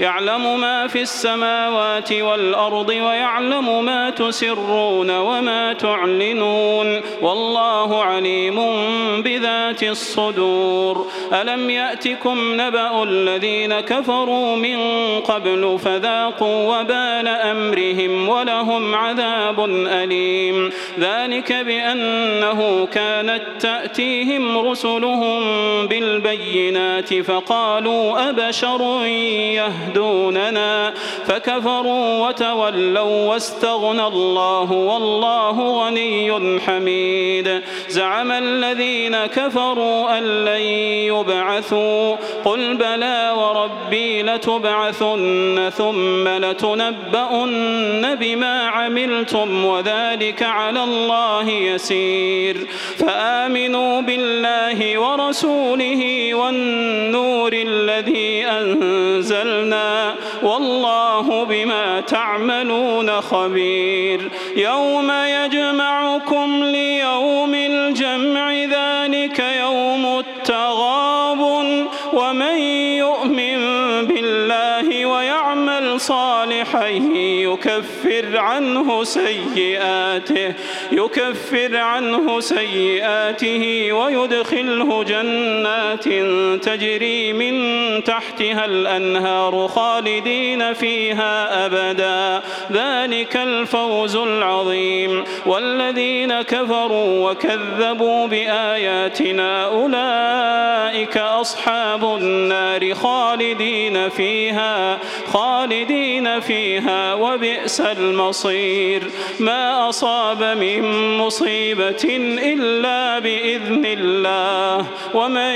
يعلم ما في السماوات والأرض ويعلم ما تسرون وما تعلنون والله عليم بذات الصدور. ألم يأتكم نبأ الذين كفروا من قبل فذاقوا وبال أمرهم ولهم عذاب أليم. ذلك بأنه كانت تأتيهم رسلهم بالبينات فقالوا أبشر يهدوننا فكفروا وتولوا واستغنى الله والله غني حميد زعم الذين كفروا أن لن يبعثوا قل بلى وربي لتبعثن ثم لتنبؤن بما عملتم وذلك على الله يسير فآمنوا بالله ورسوله والنور الذي أنزلنا والله بما تعملون خبير. يوم يجمعكم ليوم الجمع ذلك يوم التغاب ومن يكفر عنه سيئاته يكفر عنه سيئاته ويدخله جنات تجري من تحتها الأنهار خالدين فيها أبدا. ذلك الفوز العظيم. والذين كفروا وكذبوا بآياتنا أولئك أصحاب النار خالدين فيها خالدين فيها وبئس المصير. ما أصاب من مصيبة إلا بإذن الله. ومن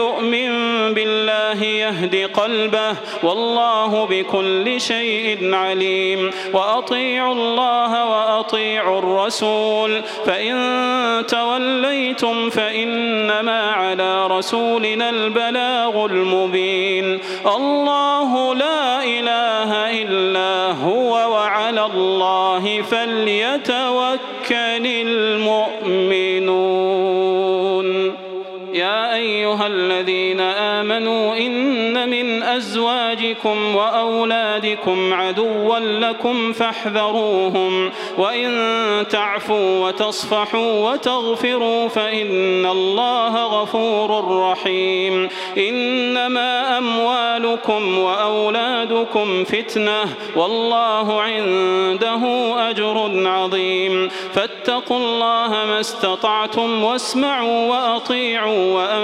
يؤمن بالله يهد قلبه والله بكل شيء عليم. وأطيعوا الله وأطيعوا الرسول فإن توليتم فإنما على رسولنا البلاغ المبين. الله لا إله إلا هو وعلى الله فليتوكل المؤمنون. أيها الذين آمنوا إن من أزواجكم وأولادكم عدوا لكم فاحذروهم وإن تعفوا وتصفحوا وتغفروا فإن الله غفور رحيم إنما أموالكم وأولادكم فتنة والله عنده أجر عظيم فاتقوا الله ما استطعتم واسمعوا وأطيعوا